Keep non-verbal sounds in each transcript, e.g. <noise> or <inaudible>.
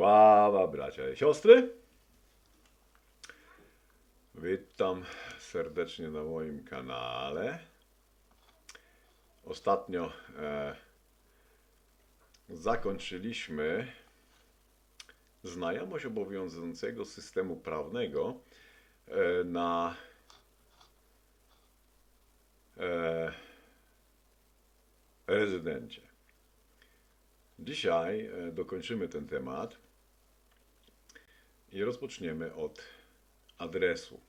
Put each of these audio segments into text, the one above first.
Sława bracia i siostry. Witam serdecznie na moim kanale. Ostatnio e, zakończyliśmy znajomość obowiązującego systemu prawnego e, na e, rezydencie. Dzisiaj e, dokończymy ten temat i rozpoczniemy od adresu.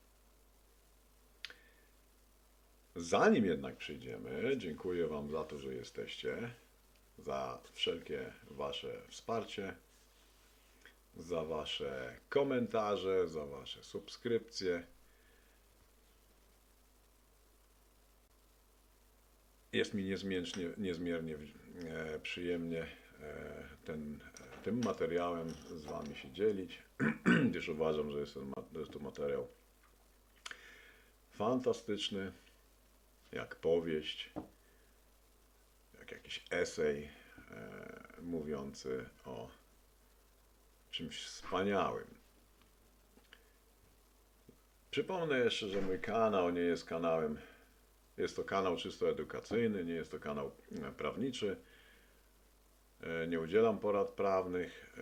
Zanim jednak przyjdziemy, dziękuję Wam za to, że jesteście, za wszelkie Wasze wsparcie, za Wasze komentarze, za Wasze subskrypcje. Jest mi niezmiernie, niezmiernie przyjemnie e, ten, e, tym materiałem z Wami się dzielić, <clears throat> gdyż uważam, że jest, ten, jest to materiał fantastyczny, jak powieść, jak jakiś esej e, mówiący o czymś wspaniałym. Przypomnę jeszcze, że mój kanał nie jest kanałem, jest to kanał czysto edukacyjny, nie jest to kanał e, prawniczy. E, Nie udzielam porad prawnych.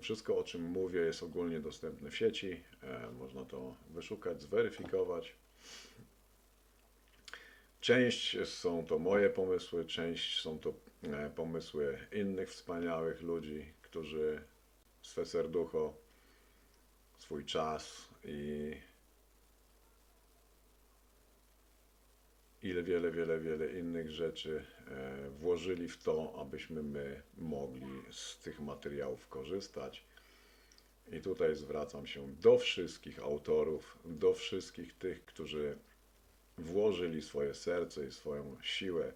Wszystko, o czym mówię, jest ogólnie dostępne w sieci. E, Można to wyszukać, zweryfikować. Część są to moje pomysły, część są to e, pomysły innych wspaniałych ludzi, którzy swe serducho, swój czas i ile wiele, wiele, wiele innych rzeczy e, włożyli w to, abyśmy my mogli z tych materiałów korzystać. I tutaj zwracam się do wszystkich autorów, do wszystkich tych, którzy włożyli swoje serce i swoją siłę,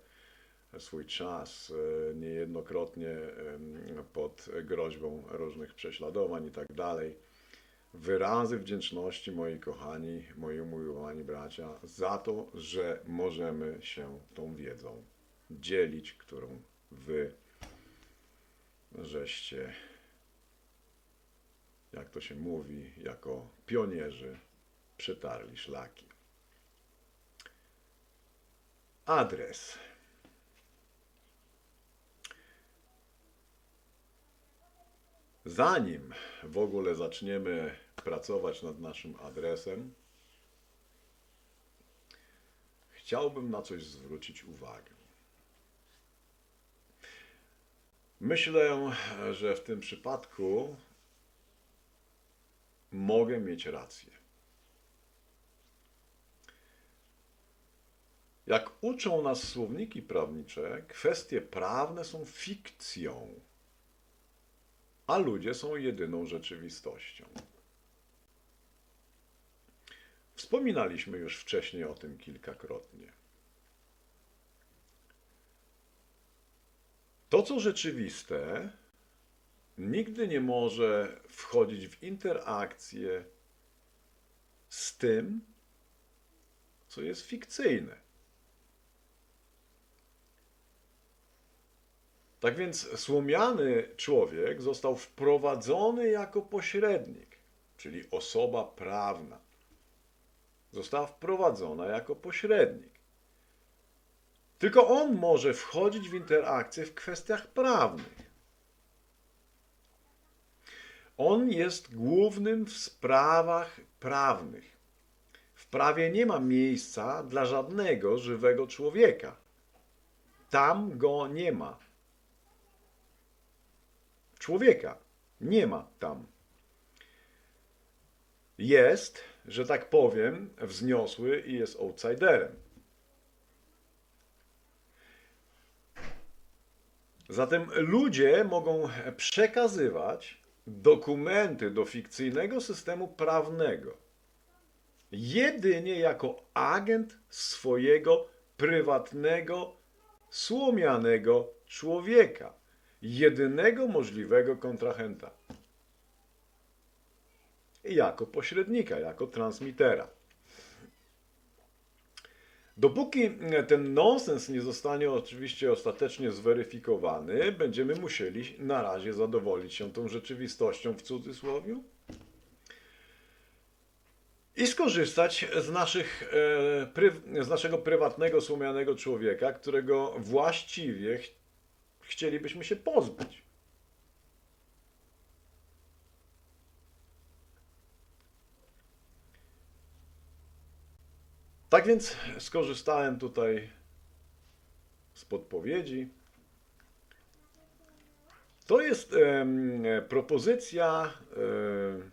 swój czas, e, niejednokrotnie pod groźbą różnych prześladowań i tak dalej. Wyrazy wdzięczności, moi kochani, moi umiłowani bracia, za to, że możemy się tą wiedzą dzielić, którą wy żeście, jak to się mówi, jako pionierzy przetarli szlaki. Adres. Zanim w ogóle zaczniemy pracować nad naszym adresem, chciałbym na coś zwrócić uwagę. Myślę, że w tym przypadku mogę mieć rację. Jak uczą nas słowniki prawnicze, kwestie prawne są fikcją, a ludzie są jedyną rzeczywistością. Wspominaliśmy już wcześniej o tym kilkakrotnie. To, co rzeczywiste, nigdy nie może wchodzić w interakcję z tym, co jest fikcyjne. Tak więc słomiany człowiek został wprowadzony jako pośrednik, czyli osoba prawna. Została wprowadzona jako pośrednik. Tylko on może wchodzić w interakcję w kwestiach prawnych. On jest głównym w sprawach prawnych. W prawie nie ma miejsca dla żadnego żywego człowieka. Tam go nie ma. Człowieka nie ma tam. Jest, że tak powiem, wzniosły i jest outsiderem. Zatem ludzie mogą przekazywać dokumenty do fikcyjnego systemu prawnego jedynie jako agent swojego prywatnego, słomianego człowieka, jedynego możliwego kontrahenta. Jako pośrednika, jako transmitera. Dopóki ten nonsens nie zostanie oczywiście ostatecznie zweryfikowany, będziemy musieli na razie zadowolić się tą rzeczywistością w cudzysłowie i skorzystać z, naszych, e, z naszego prywatnego, słomianego człowieka, którego właściwie chcielibyśmy się pozbyć. Tak więc skorzystałem tutaj z podpowiedzi. To jest em, propozycja em,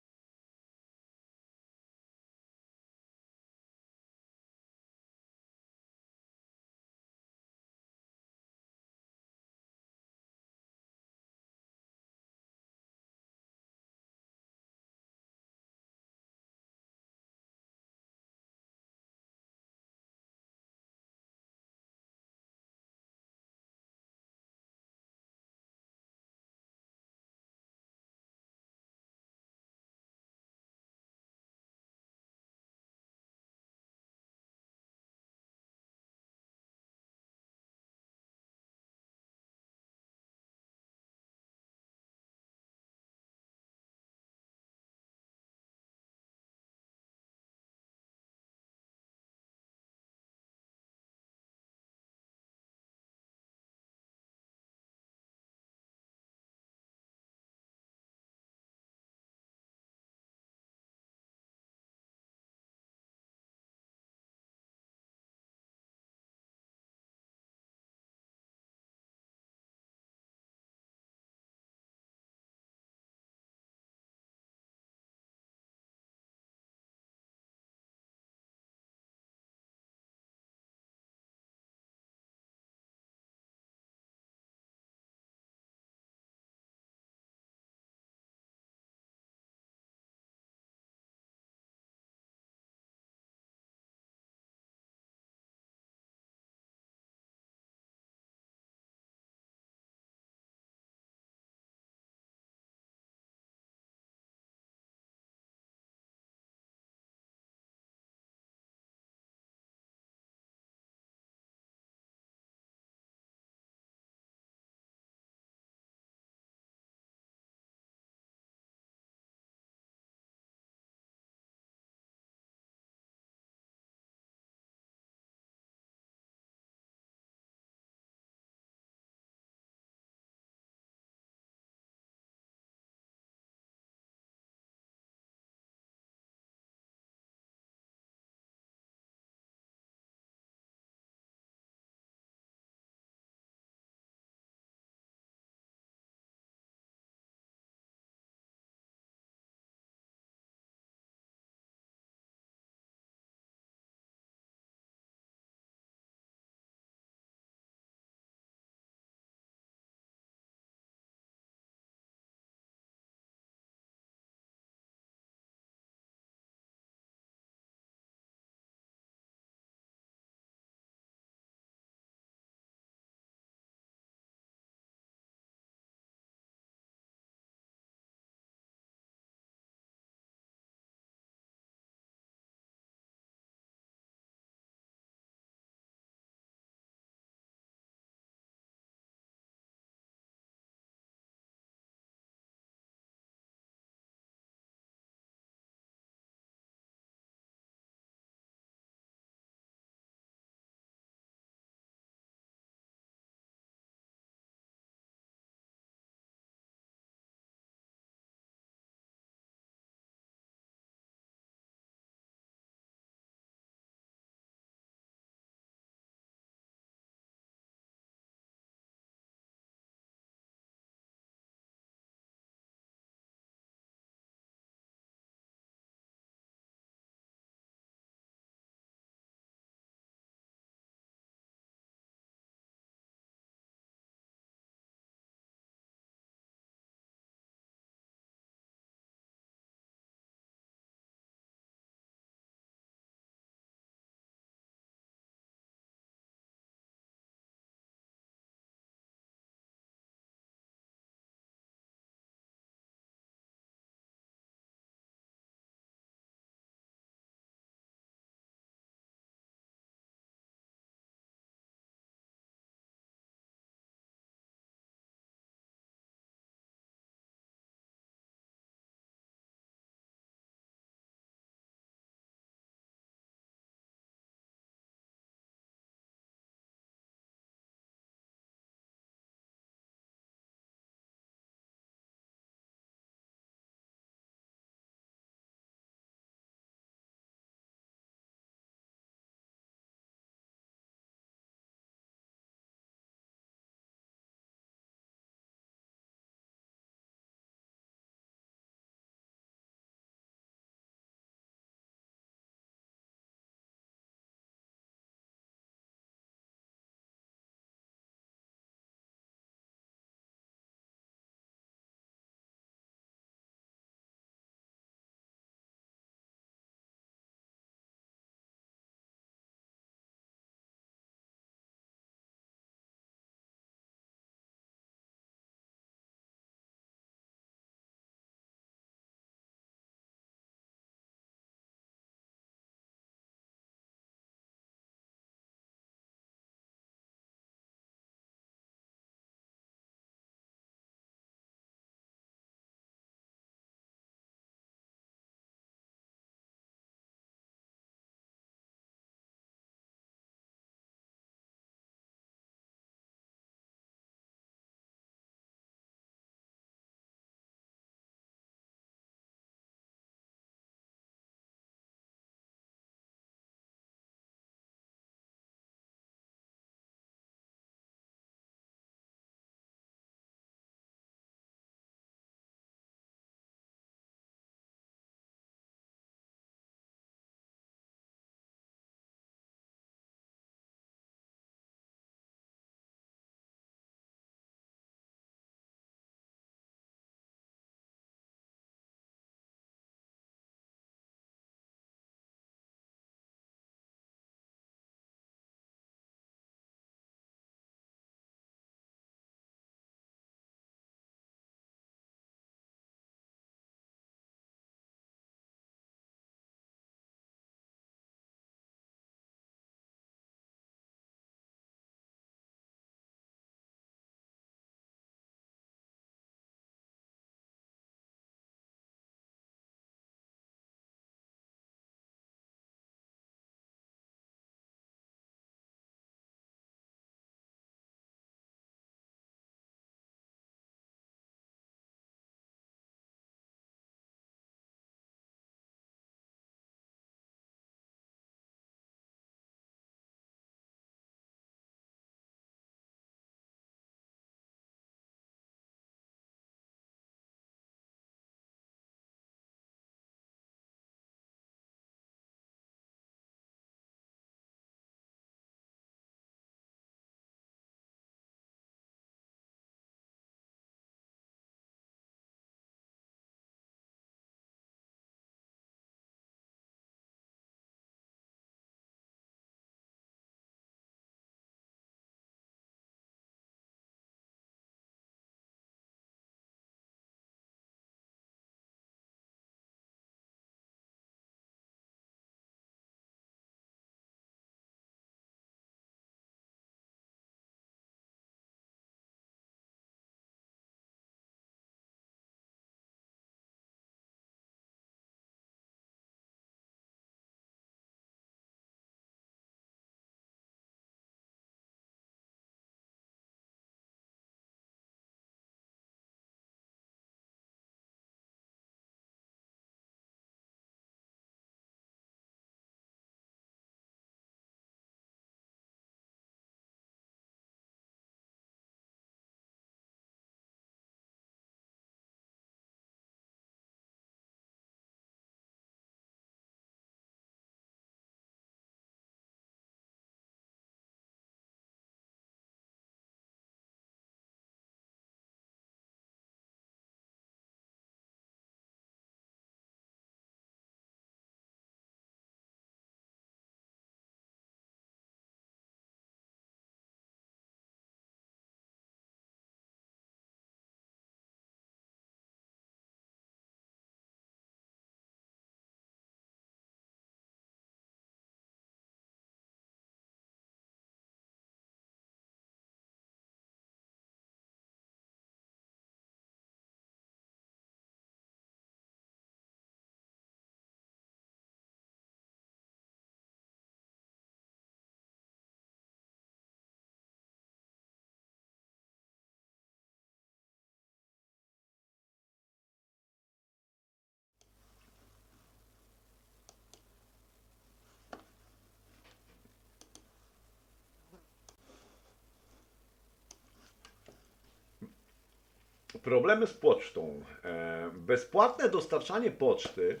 problemy z pocztą. E, Bezpłatne dostarczanie poczty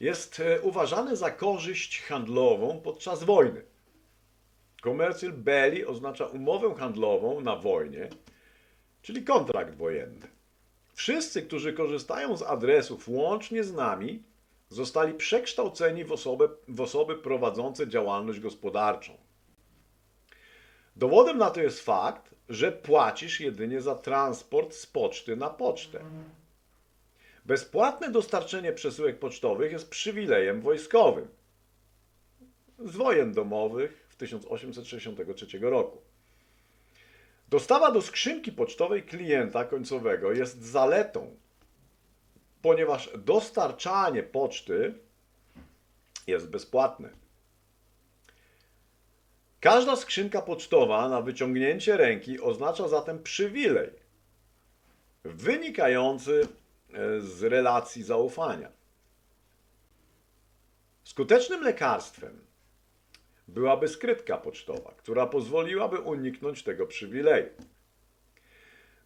jest e, uważane za korzyść handlową podczas wojny. Commercial belli oznacza umowę handlową na wojnie, czyli kontrakt wojenny. Wszyscy, którzy korzystają z adresów łącznie z nami, zostali przekształceni w w osoby prowadzące działalność gospodarczą. Dowodem na to jest fakt, że płacisz jedynie za transport z poczty na pocztę. Bezpłatne dostarczenie przesyłek pocztowych jest przywilejem wojskowym z wojen domowych w 1863 roku. Dostawa do skrzynki pocztowej klienta końcowego jest zaletą, ponieważ dostarczanie poczty jest bezpłatne. Każda skrzynka pocztowa na wyciągnięcie ręki oznacza zatem przywilej wynikający e, z relacji zaufania. Skutecznym lekarstwem byłaby skrytka pocztowa, która pozwoliłaby uniknąć tego przywileju.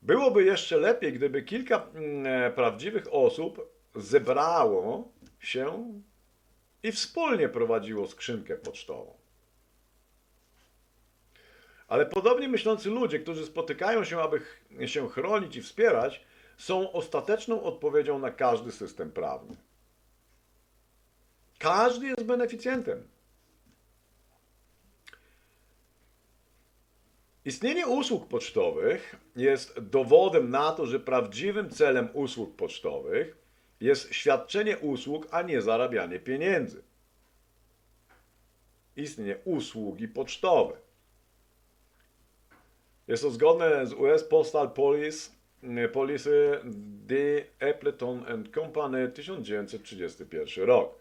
Byłoby jeszcze lepiej, gdyby kilka mm, e, prawdziwych osób zebrało się i wspólnie prowadziło skrzynkę pocztową. Ale podobnie myślący ludzie, którzy spotykają się, aby się chronić i wspierać, są ostateczną odpowiedzią na każdy system prawny. Każdy jest beneficjentem. Istnienie usług pocztowych jest dowodem na to, że prawdziwym celem usług pocztowych jest świadczenie usług, a nie zarabianie pieniędzy. Istnieje usługi pocztowe. Jest to zgodne z US Postal Police, mm, Policy D. Appleton and Company 1931 rok.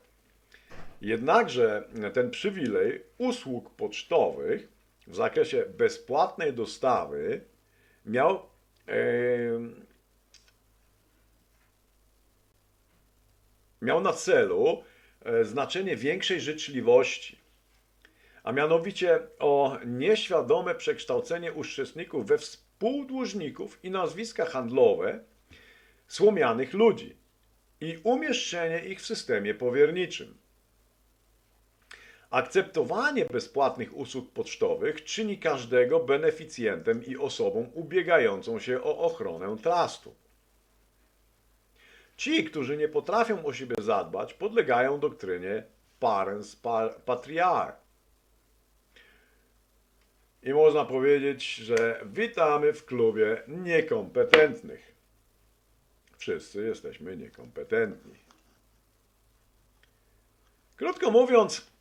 Jednakże ten przywilej usług pocztowych w zakresie bezpłatnej dostawy miał em, miał na celu e, znaczenie większej życzliwości, a mianowicie o nieświadome przekształcenie uczestników we współdłużników i nazwiska handlowe słomianych ludzi i umieszczenie ich w systemie powierniczym. Akceptowanie bezpłatnych usług pocztowych czyni każdego beneficjentem i osobą ubiegającą się o ochronę trustu. Ci, którzy nie potrafią o siebie zadbać, podlegają doktrynie parens pa- patriae. I można powiedzieć, że witamy w klubie niekompetentnych. Wszyscy jesteśmy niekompetentni. Krótko mówiąc,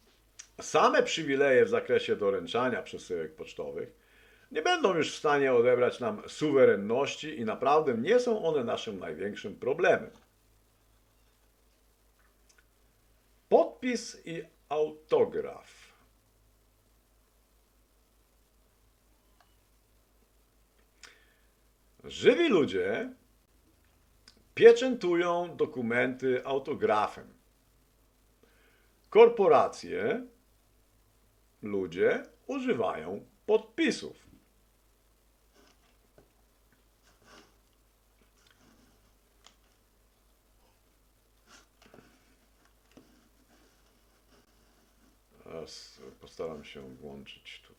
same przywileje w zakresie doręczania przesyłek pocztowych nie będą już w stanie odebrać nam suwerenności i naprawdę nie są one naszym największym problemem. Podpis i autograf. Żywi ludzie pieczętują dokumenty autografem. Korporacje, ludzie używają podpisów. Teraz postaram się włączyć tutaj.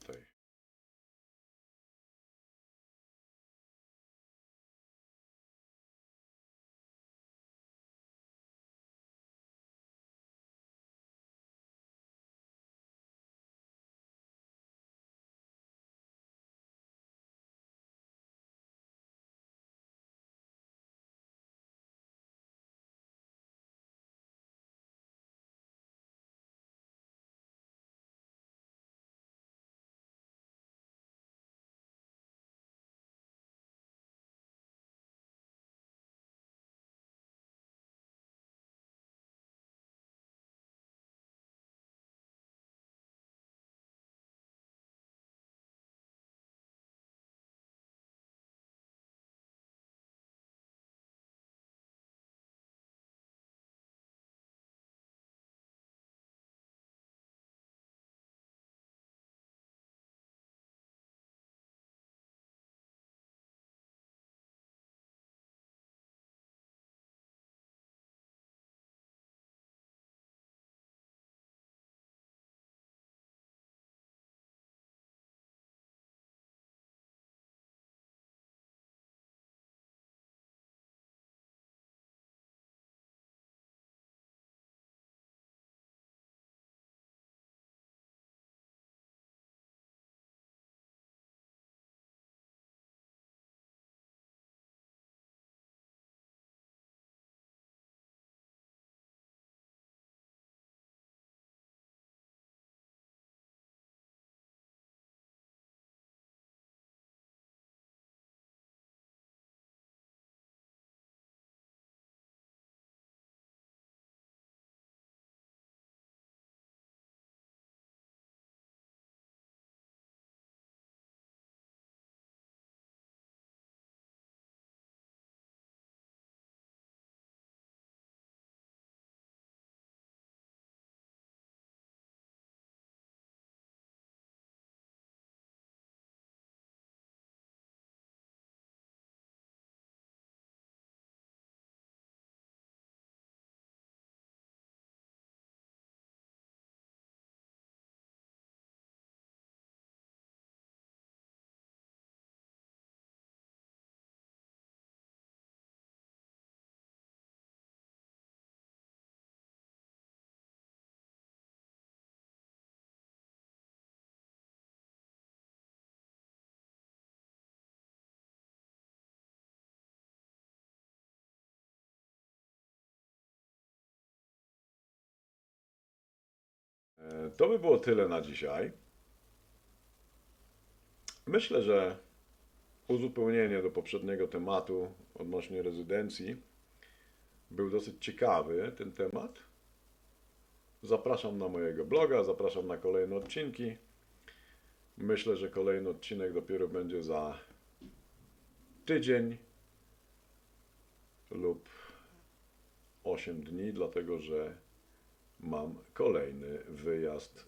To by było tyle na dzisiaj. Myślę, że uzupełnienie do poprzedniego tematu odnośnie rezydencji był dosyć ciekawy ten temat. Zapraszam na mojego bloga, zapraszam na kolejne odcinki. Myślę, że kolejny odcinek dopiero będzie za tydzień lub 8 dni, dlatego że mam kolejny wyjazd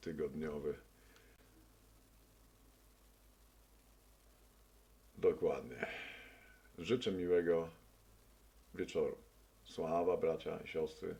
tygodniowy. Dokładnie. Życzę miłego wieczoru. Sława, bracia i siostry.